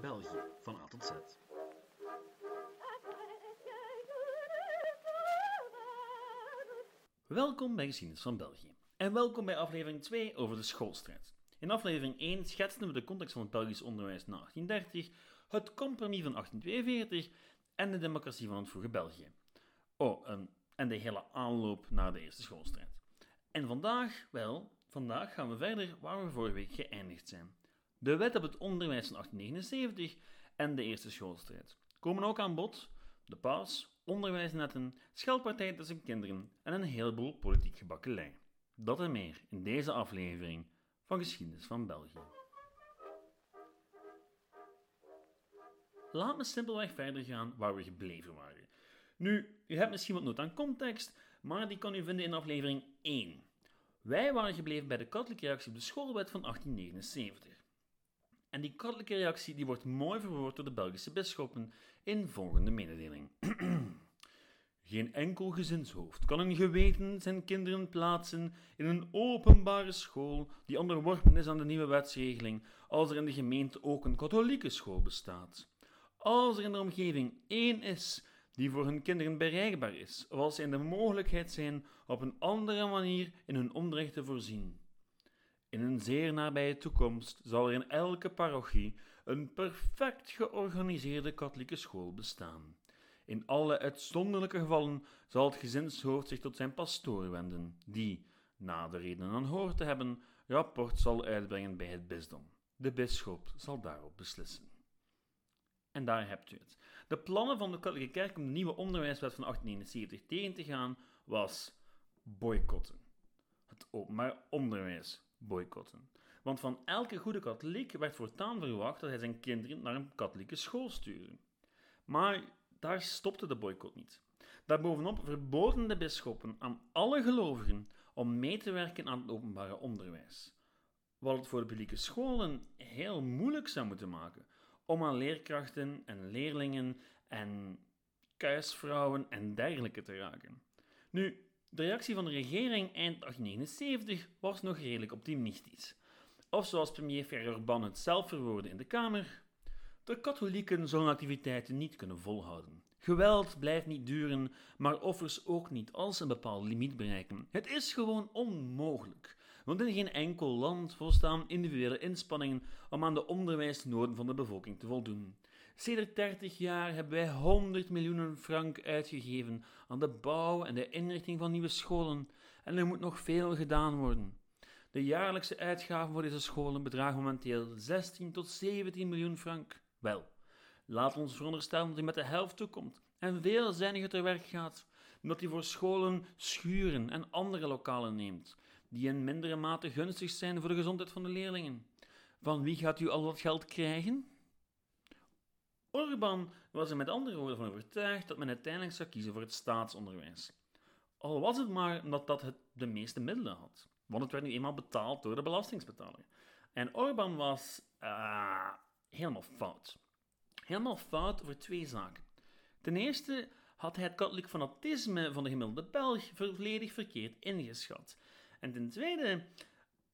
België van A tot Z. Welkom bij Geschiedenis van België. En welkom bij aflevering 2 over de schoolstrijd. In aflevering 1 schetsten we de context van het Belgisch onderwijs na 1830, het compromis van 1842 en de democratie van het vroege België. Oh, um, en de hele aanloop naar de Eerste Schoolstrijd. En vandaag, wel, vandaag gaan we verder waar we vorige week geëindigd zijn. De wet op het onderwijs van 1879 en de Eerste Schoolstrijd komen ook aan bod. De paus, onderwijsnetten, scheldpartij tussen kinderen en een heleboel politiek gebakkelei. Dat en meer in deze aflevering van Geschiedenis van België. Laat me simpelweg verder gaan waar we gebleven waren. Nu, u hebt misschien wat nood aan context, maar die kan u vinden in aflevering 1. Wij waren gebleven bij de katholieke reactie op de schoolwet van 1879. En die katholieke reactie die wordt mooi verwoord door de Belgische bisschoppen in volgende mededeling. Geen enkel gezinshoofd kan een geweten zijn kinderen plaatsen in een openbare school die onderworpen is aan de nieuwe wetsregeling, als er in de gemeente ook een katholieke school bestaat. Als er in de omgeving één is die voor hun kinderen bereikbaar is, of als zij in de mogelijkheid zijn op een andere manier in hun onderricht te voorzien. In een zeer nabije toekomst zal er in elke parochie een perfect georganiseerde katholieke school bestaan. In alle uitzonderlijke gevallen zal het gezinshoofd zich tot zijn pastoor wenden, die, na de redenen aanhoord te hebben, rapport zal uitbrengen bij het bisdom. De bisschop zal daarop beslissen. En daar hebt u het. De plannen van de katholieke kerk om de nieuwe onderwijswet van 1871 tegen te gaan was boycotten. Het openbaar onderwijs boycotten. Want van elke goede katholiek werd voortaan verwacht dat hij zijn kinderen naar een katholieke school stuurde. Maar daar stopte de boycott niet. Daarbovenop verboden de bisschoppen aan alle gelovigen om mee te werken aan het openbare onderwijs. Wat het voor de publieke scholen heel moeilijk zou moeten maken om aan leerkrachten en leerlingen en kuisvrouwen en dergelijke te raken. Nu, de reactie van de regering eind 1879 was nog redelijk optimistisch. Of zoals premier Ferrer-Ban het zelf verwoordde in de Kamer, de katholieken zullen activiteiten niet kunnen volhouden. Geweld blijft niet duren, maar offers ook niet als een bepaald limiet bereiken. Het is gewoon onmogelijk, want in geen enkel land volstaan individuele inspanningen om aan de onderwijsnoden van de bevolking te voldoen. Sedert 30 jaar hebben wij 100 miljoen frank uitgegeven aan de bouw en de inrichting van nieuwe scholen, en er moet nog veel gedaan worden. De jaarlijkse uitgaven voor deze scholen bedragen momenteel 16 tot 17 miljoen frank. Wel, laat ons veronderstellen dat hij met de helft toekomt en veelzijdiger te werk gaat, dat hij voor scholen schuren en andere lokalen neemt, die in mindere mate gunstig zijn voor de gezondheid van de leerlingen. Van wie gaat u al dat geld krijgen? Orban was er met andere woorden van overtuigd dat men uiteindelijk zou kiezen voor het staatsonderwijs. Al was het maar omdat dat het de meeste middelen had, want het werd nu eenmaal betaald door de belastingsbetaler. En Orban was uh, helemaal fout. Helemaal fout voor twee zaken. Ten eerste had hij het katholiek fanatisme van de gemiddelde Belg volledig verkeerd ingeschat. En ten tweede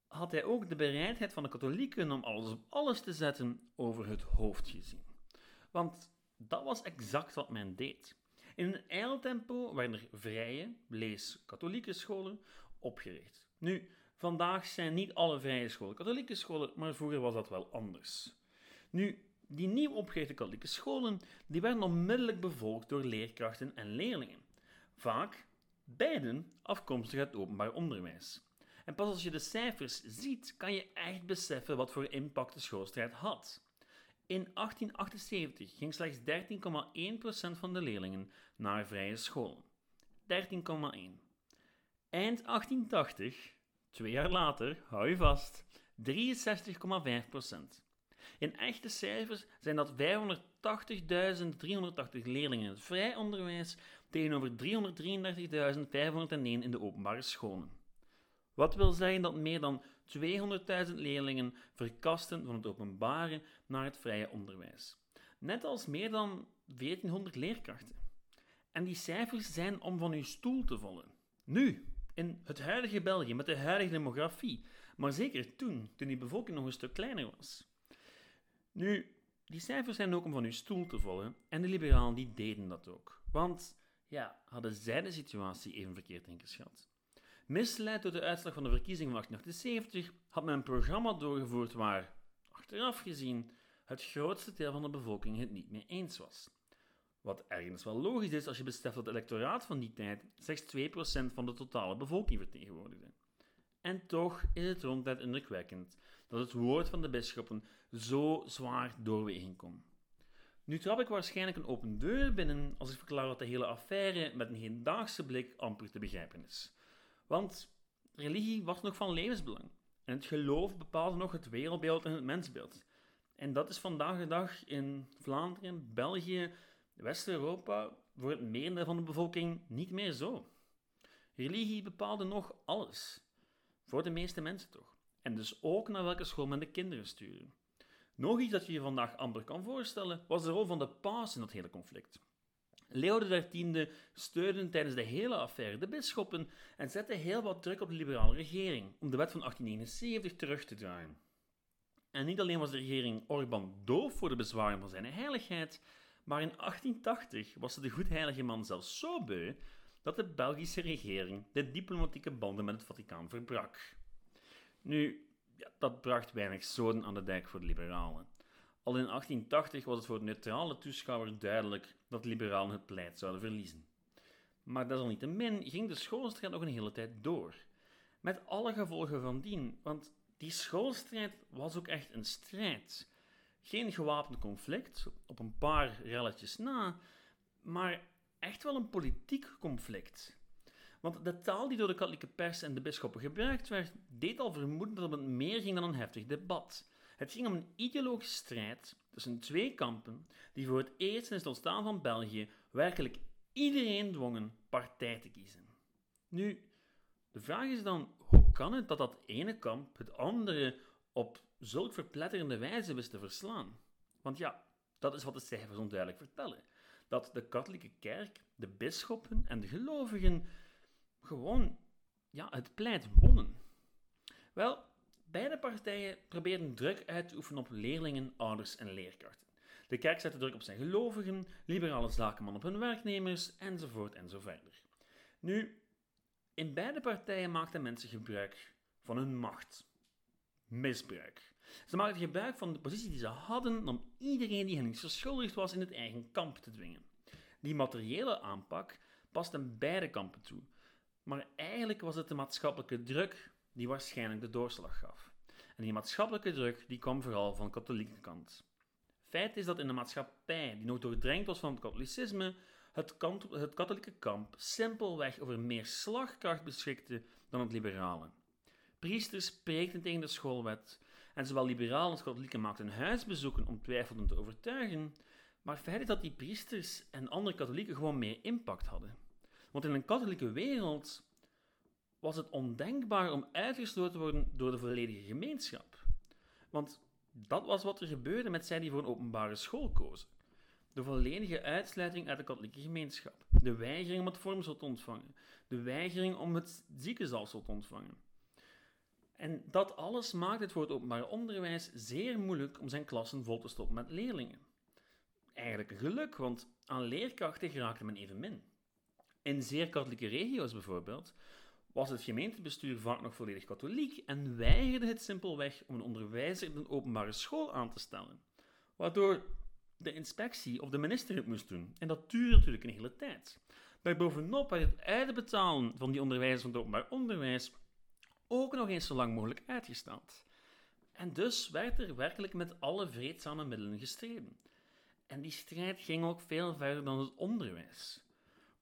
had hij ook de bereidheid van de katholieken om alles op alles te zetten over het hoofd gezien. Want dat was exact wat men deed. In een eiltempo werden er vrije, lees katholieke scholen, opgericht. Nu, vandaag zijn niet alle vrije scholen katholieke scholen, maar vroeger was dat wel anders. Nu, die nieuw opgerichte katholieke scholen die werden onmiddellijk bevolkt door leerkrachten en leerlingen. Vaak beiden afkomstig uit het openbaar onderwijs. En pas als je de cijfers ziet, kan je echt beseffen wat voor impact de schoolstrijd had. In 1878 ging slechts 13,1% van de leerlingen naar vrije school. 13,1. Eind 1880, twee jaar later, hou je vast, 63,5%. In echte cijfers zijn dat 580.380 leerlingen in het vrij onderwijs tegenover 333.501 in de openbare scholen. Wat wil zeggen dat meer dan 200.000 leerlingen verkasten van het openbare naar het vrije onderwijs. Net als meer dan 1400 leerkrachten. En die cijfers zijn om van uw stoel te vallen. Nu, in het huidige België, met de huidige demografie, maar zeker toen, toen die bevolking nog een stuk kleiner was. Nu, die cijfers zijn ook om van uw stoel te vallen en de liberalen die deden dat ook. Want ja, hadden zij de situatie even verkeerd ingeschat. Misleid door de uitslag van de verkiezing van 1878 had men een programma doorgevoerd waar, achteraf gezien, het grootste deel van de bevolking het niet mee eens was. Wat ergens wel logisch is als je beseft dat het electoraat van die tijd slechts 2% van de totale bevolking vertegenwoordigde. En toch is het ronduit indrukwekkend dat het woord van de bisschoppen zo zwaar doorwegen kon. Nu trap ik waarschijnlijk een open deur binnen als ik verklaar dat de hele affaire met een hedendaagse blik amper te begrijpen is. Want religie was nog van levensbelang en het geloof bepaalde nog het wereldbeeld en het mensbeeld. En dat is vandaag de dag in Vlaanderen, België, West-Europa voor het merendeel van de bevolking niet meer zo. Religie bepaalde nog alles. Voor de meeste mensen toch. En dus ook naar welke school men de kinderen sturen. Nog iets dat je je vandaag amper kan voorstellen, was de rol van de paus in dat hele conflict. Leo XIII steunde tijdens de hele affaire de bisschoppen en zette heel wat druk op de liberale regering om de wet van 1879 terug te draaien. En niet alleen was de regering Orban doof voor de bezwaren van zijn heiligheid, maar in 1880 was de goedheilige man zelfs zo beu dat de Belgische regering de diplomatieke banden met het Vaticaan verbrak. Nu, ja, dat bracht weinig zoden aan de dijk voor de liberalen. Al in 1880 was het voor neutrale toeschouwer duidelijk dat liberalen het pleit zouden verliezen. Maar desalniettemin ging de schoolstrijd nog een hele tijd door. Met alle gevolgen van dien, want die schoolstrijd was ook echt een strijd. Geen gewapend conflict, op een paar relletjes na, maar echt wel een politiek conflict. Want de taal die door de katholieke pers en de bisschoppen gebruikt werd, deed al vermoeden dat het meer ging dan een heftig debat. Het ging om een ideologische strijd tussen twee kampen die voor het eerst sinds het ontstaan van België werkelijk iedereen dwongen partij te kiezen. Nu, de vraag is dan, hoe kan het dat dat ene kamp het andere op zulk verpletterende wijze wist te verslaan? Want ja, dat is wat de cijfers onduidelijk vertellen. Dat de katholieke kerk, de bisschoppen en de gelovigen gewoon ja, het pleit wonnen. Wel, beide partijen probeerden druk uit te oefenen op leerlingen, ouders en leerkrachten. De kerk zette druk op zijn gelovigen, liberale zakenman op hun werknemers, enzovoort enzoverder. Nu, in beide partijen maakten mensen gebruik van hun macht. Misbruik. Ze maakten gebruik van de positie die ze hadden om iedereen die hen niet verschuldigd was in het eigen kamp te dwingen. Die materiële aanpak paste beide kampen toe, maar eigenlijk was het de maatschappelijke druk die waarschijnlijk de doorslag gaf. En die maatschappelijke druk die kwam vooral van de katholieke kant. Feit is dat in een maatschappij die nog doordrenkt was van het katholicisme, het, kant, het katholieke kamp simpelweg over meer slagkracht beschikte dan het liberale. Priesters spreekten tegen de schoolwet en zowel liberalen als katholieken maakten huisbezoeken om twijfelden te overtuigen, maar feit is dat die priesters en andere katholieken gewoon meer impact hadden. Want in een katholieke wereld was het ondenkbaar om uitgesloten te worden door de volledige gemeenschap. Want dat was wat er gebeurde met zij die voor een openbare school kozen. De volledige uitsluiting uit de katholieke gemeenschap. De weigering om het vormsel te ontvangen. De weigering om het ziekenzalsel te ontvangen. En dat alles maakt het voor het openbaar onderwijs zeer moeilijk om zijn klassen vol te stoppen met leerlingen. Eigenlijk een geluk, want aan leerkrachten raakte men even min. In zeer katholieke regio's bijvoorbeeld was het gemeentebestuur vaak nog volledig katholiek en weigerde het simpelweg om een onderwijzer in een openbare school aan te stellen. Waardoor de inspectie of de minister het moest doen. En dat duurde natuurlijk een hele tijd. Daarbovenop werd het uitbetalen van die onderwijzers van het openbaar onderwijs ook nog eens zo lang mogelijk uitgesteld. En dus werd er werkelijk met alle vreedzame middelen gestreden. En die strijd ging ook veel verder dan het onderwijs.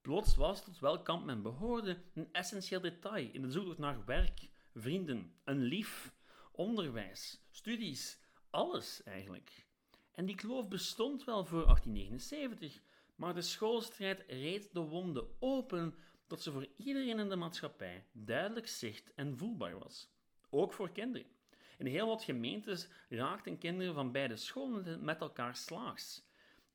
Plots was tot welk kamp men behoorde een essentieel detail in de zoektocht naar werk, vrienden, een lief, onderwijs, studies, alles eigenlijk. En die kloof bestond wel voor 1879, maar de schoolstrijd reed de wonden open tot ze voor iedereen in de maatschappij duidelijk zicht en voelbaar was. Ook voor kinderen. In heel wat gemeentes raakten kinderen van beide scholen met elkaar slaags.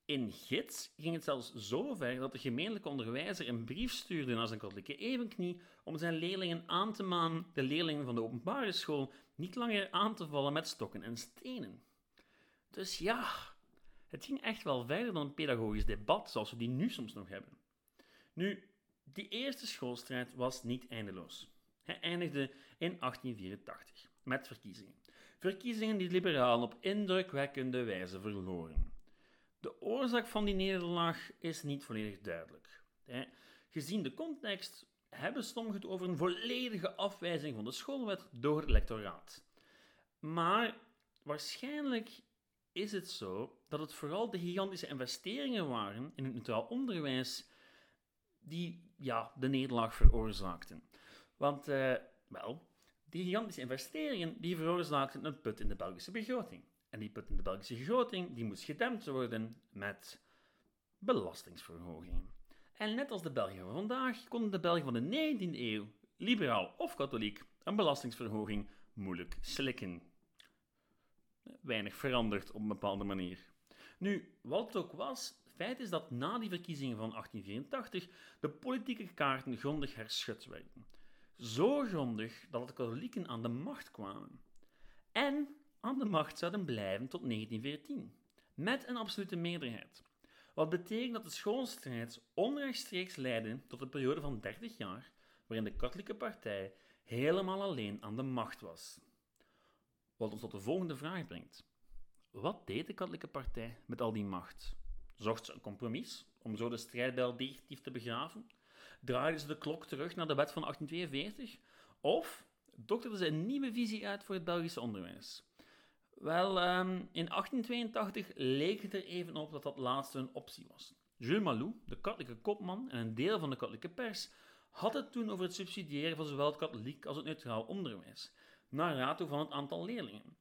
In Gids ging het zelfs zo ver dat de gemeentelijke onderwijzer een brief stuurde naar zijn katholieke evenknie om zijn leerlingen aan te manen de leerlingen van de openbare school niet langer aan te vallen met stokken en stenen. Dus ja, Het ging echt wel verder dan een pedagogisch debat zoals we die nu soms nog hebben. Nu, die eerste schoolstrijd was niet eindeloos. Hij eindigde in 1884 met verkiezingen. Verkiezingen die liberalen op indrukwekkende wijze verloren. De oorzaak van die nederlaag is niet volledig duidelijk. Gezien de context hebben sommigen het over een volledige afwijzing van de schoolwet door het lectoraat. Maar waarschijnlijk is het zo dat het vooral de gigantische investeringen waren in het neutraal onderwijs die ja, de nederlaag veroorzaakten. Want, uh, wel, die gigantische investeringen die veroorzaakten een put in de Belgische begroting. En die put in de Belgische begroting die moest gedempt worden met belastingsverhogingen. En net als de Belgen van vandaag konden de Belgen van de 19e eeuw, liberaal of katholiek, een belastingsverhoging moeilijk slikken. Weinig veranderd op een bepaalde manier. Nu, wat het ook was, feit is dat na die verkiezingen van 1884 de politieke kaarten grondig herschud werden. Zo grondig dat de katholieken aan de macht kwamen. En aan de macht zouden blijven tot 1914, met een absolute meerderheid. Wat betekent dat de schoolstrijd onrechtstreeks leidde tot een periode van 30 jaar waarin de katholieke partij helemaal alleen aan de macht was. Wat ons tot de volgende vraag brengt. Wat deed de katholieke partij met al die macht? Zocht ze een compromis om zo de strijdbijl definitief te begraven? Draaide ze de klok terug naar de wet van 1842? Of dokterde ze een nieuwe visie uit voor het Belgische onderwijs? Wel, um, in 1882 leek het er even op dat dat laatste een optie was. Jules Malou, de katholieke kopman en een deel van de katholieke pers, had het toen over het subsidiëren van zowel het katholiek als het neutraal onderwijs, naar rato van het aantal leerlingen.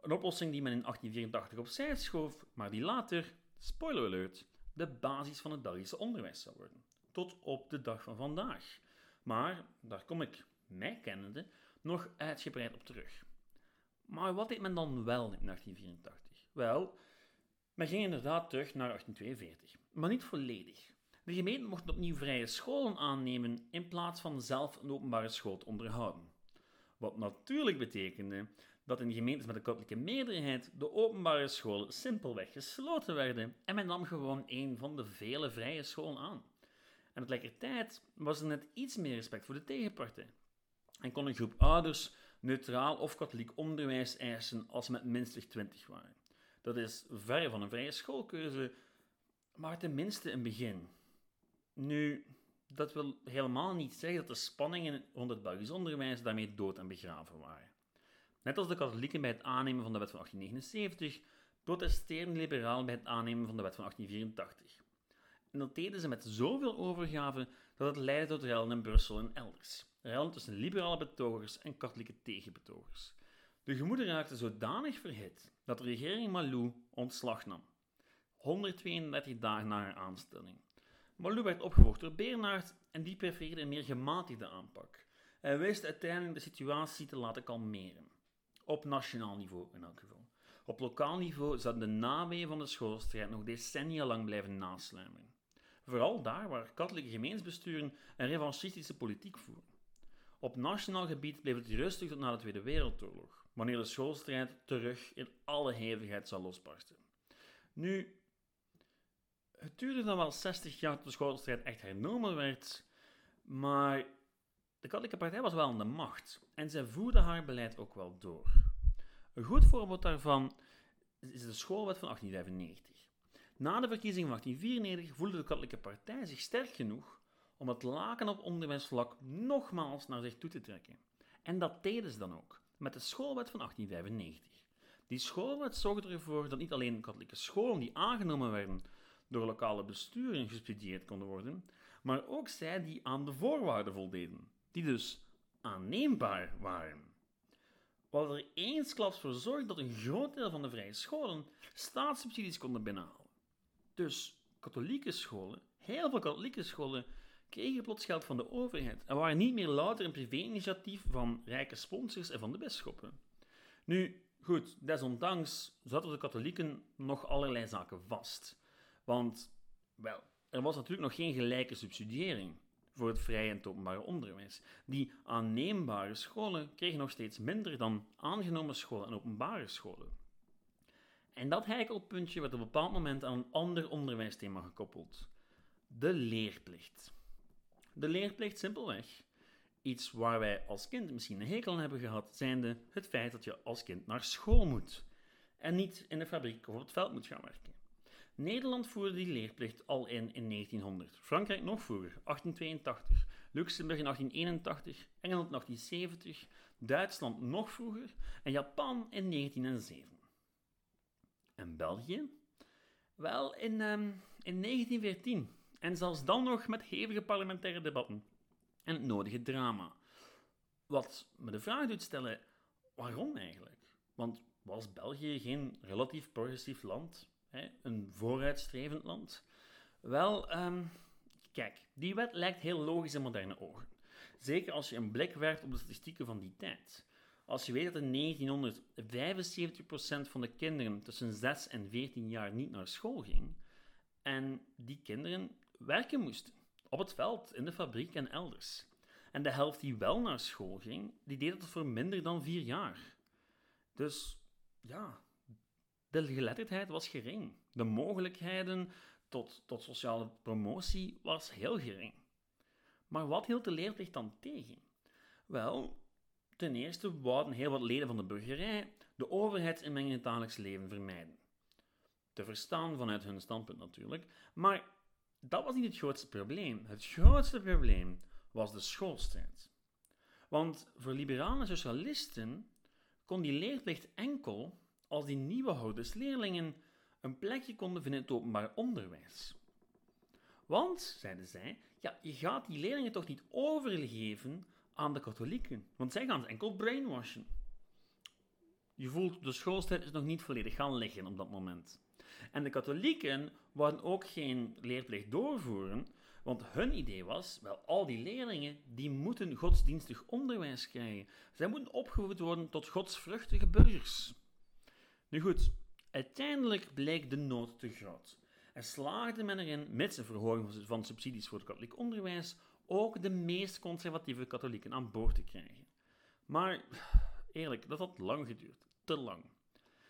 Een oplossing die men in 1884 opzij schoof, maar die later, spoiler alert, de basis van het Belgische onderwijs zou worden. Tot op de dag van vandaag. Maar, daar kom ik, mij kennende, nog uitgebreid op terug. Maar wat deed men dan wel in 1884? Wel, men ging inderdaad terug naar 1842, maar niet volledig. De gemeente mocht opnieuw vrije scholen aannemen in plaats van zelf een openbare school te onderhouden. Wat natuurlijk betekende dat in gemeentes met een katholieke meerderheid de openbare scholen simpelweg gesloten werden en men nam gewoon een van de vele vrije scholen aan. En tegelijkertijd was er net iets meer respect voor de tegenpartij. En kon een groep ouders neutraal of katholiek onderwijs eisen als ze met minstens 20 waren. Dat is ver van een vrije schoolkeuze, maar tenminste een begin. Nu, dat wil helemaal niet zeggen dat de spanningen rond het Belgisch onderwijs daarmee dood en begraven waren. Net als de katholieken bij het aannemen van de wet van 1879, protesteerden liberalen bij het aannemen van de wet van 1884. En dat deden ze met zoveel overgave dat het leidde tot rellen in Brussel en elders rellen tussen liberale betogers en katholieke tegenbetogers. De gemoeden raakten zodanig verhit dat de regering Malou ontslag nam. 132 dagen na haar aanstelling. Malou werd opgevolgd door Bernard en die prefereerde een meer gematigde aanpak. Hij wist uiteindelijk de situatie te laten kalmeren. Op nationaal niveau in elk geval. Op lokaal niveau zouden de naweeën van de schoolstrijd nog decennia lang blijven nasluimeren. Vooral daar waar katholieke gemeensbesturen een revanchistische politiek voeren. Op nationaal gebied bleef het rustig tot na de Tweede Wereldoorlog, wanneer de schoolstrijd terug in alle hevigheid zou losbarsten. Nu, het duurde dan wel 60 jaar tot de schoolstrijd echt hernomen werd, maar de katholieke partij was wel aan de macht en zij voerde haar beleid ook wel door. Een goed voorbeeld daarvan is de schoolwet van 1895. Na de verkiezingen van 1894 voelde de katholieke partij zich sterk genoeg om het laken op onderwijsvlak nogmaals naar zich toe te trekken. En dat deden ze dan ook, met de schoolwet van 1895. Die schoolwet zorgde ervoor dat niet alleen katholieke scholen die aangenomen werden door lokale besturen gesubsidieerd konden worden, maar ook zij die aan de voorwaarden voldeden, die dus aanneembaar waren. Wat er eensklaps voor zorgde dat een groot deel van de vrije scholen staatssubsidies konden binnenhalen. Dus katholieke scholen, heel veel katholieke scholen, kregen plots geld van de overheid en waren niet meer louter een privé-initiatief van rijke sponsors en van de bisschoppen. Nu, goed, desondanks zaten de katholieken nog allerlei zaken vast. Want, wel, er was natuurlijk nog geen gelijke subsidiëring voor het vrije en openbare onderwijs. Die aanneembare scholen kregen nog steeds minder dan aangenomen scholen en openbare scholen. En dat heikelpuntje werd op een bepaald moment aan een ander onderwijsthema gekoppeld. De leerplicht. De leerplicht simpelweg. Iets waar wij als kind misschien een hekel aan hebben gehad, zijnde het feit dat je als kind naar school moet. En niet in de fabriek of op het veld moet gaan werken. Nederland voerde die leerplicht al in in 1900. Frankrijk nog vroeger, 1882. Luxemburg in 1881. Engeland 1870. Duitsland nog vroeger. En Japan in 1907. En België? Wel, in, um, in 1914. En zelfs dan nog met hevige parlementaire debatten. En het nodige drama. Wat me de vraag doet stellen, waarom eigenlijk? Want was België geen relatief progressief land? Hè? Een vooruitstrevend land? Wel, um, kijk, die wet lijkt heel logisch in moderne ogen. Zeker als je een blik werpt op de statistieken van die tijd. Als je weet dat in 1900 75% van de kinderen tussen 6 en 14 jaar niet naar school ging, en die kinderen werken moesten, op het veld, in de fabriek en elders. En de helft die wel naar school ging, die deed het voor minder dan 4 jaar. Dus ja, de geletterdheid was gering. De mogelijkheden tot, tot sociale promotie was heel gering. Maar wat hield de leerplicht dan tegen? Wel, Ten eerste wouden heel wat leden van de burgerij de overheidsinmenging in het dagelijks leven vermijden. Te verstaan vanuit hun standpunt natuurlijk, maar dat was niet het grootste probleem. Het grootste probleem was de schoolstrijd. Want voor liberale socialisten kon die leerplicht enkel als die nieuwe houders leerlingen een plekje konden vinden in het openbaar onderwijs. Want, zeiden zij, ja, je gaat die leerlingen toch niet overgeven aan de katholieken. Want zij gaan enkel brainwashen. Je voelt, de schoolstijd is nog niet volledig gaan liggen op dat moment. En de katholieken wouden ook geen leerplicht doorvoeren, want hun idee was, wel, al die leerlingen, die moeten godsdienstig onderwijs krijgen. Zij moeten opgevoed worden tot godsvruchtige burgers. Nu goed, uiteindelijk bleek de nood te groot. En slaagde men erin, met een verhoging van subsidies voor het katholiek onderwijs, ook de meest conservatieve katholieken aan boord te krijgen. Maar eerlijk, dat had lang geduurd. Te lang.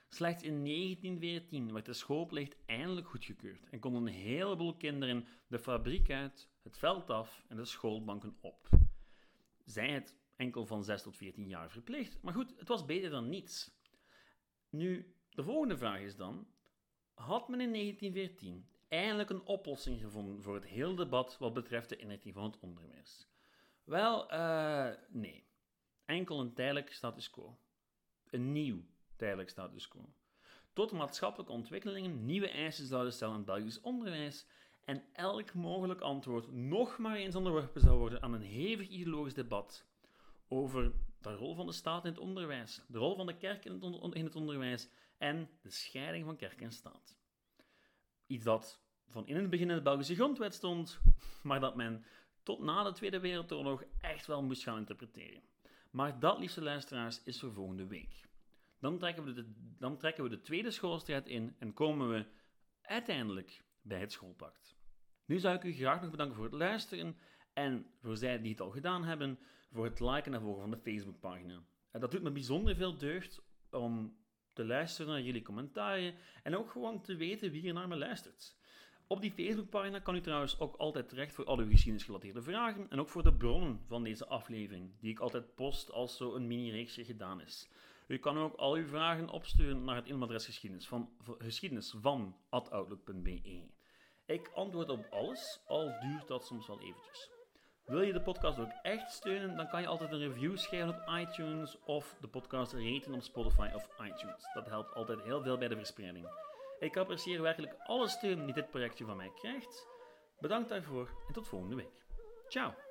Slechts in 1914 werd de schoolplicht eindelijk goedgekeurd en konden een heleboel kinderen de fabriek uit, het veld af en de schoolbanken op. Zij het enkel van 6 tot 14 jaar verplicht, maar goed, het was beter dan niets. Nu, de volgende vraag is dan: had men in 1914 eindelijk een oplossing gevonden voor het hele debat wat betreft de inrichting van het onderwijs? Wel, uh, nee. Enkel een tijdelijk status quo. Een nieuw tijdelijk status quo. Tot maatschappelijke ontwikkelingen nieuwe eisen zouden stellen aan Belgisch onderwijs en elk mogelijk antwoord nog maar eens onderworpen zou worden aan een hevig ideologisch debat over de rol van de staat in het onderwijs, de rol van de kerk in het, in het onderwijs en de scheiding van kerk en staat. Iets dat van in het begin in de Belgische grondwet stond, maar dat men tot na de Tweede Wereldoorlog echt wel moest gaan interpreteren. Maar dat, liefste luisteraars, is voor volgende week. Dan trekken we de, dan trekken we de tweede schoolstrijd in en komen we uiteindelijk bij het schoolpact. Nu zou ik u graag nog bedanken voor het luisteren en voor zij die het al gedaan hebben, voor het liken en volgen van de Facebookpagina. Dat doet me bijzonder veel deugd om te luisteren naar jullie commentaren en ook gewoon te weten wie er naar me luistert. Op die Facebookpagina kan u trouwens ook altijd terecht voor al uw geschiedenisgerelateerde vragen en ook voor de bronnen van deze aflevering, die ik altijd post als zo een mini-reeksje gedaan is. U kan ook al uw vragen opsturen naar het e-mailadres geschiedenis van, geschiedenis van Ik antwoord op alles, al duurt dat soms wel eventjes. Wil je de podcast ook echt steunen, dan kan je altijd een review schrijven op iTunes of de podcast raten op Spotify of iTunes. Dat helpt altijd heel veel bij de verspreiding. Ik apprecieer werkelijk alle steun die dit projectje van mij krijgt. Bedankt daarvoor en tot volgende week. Ciao!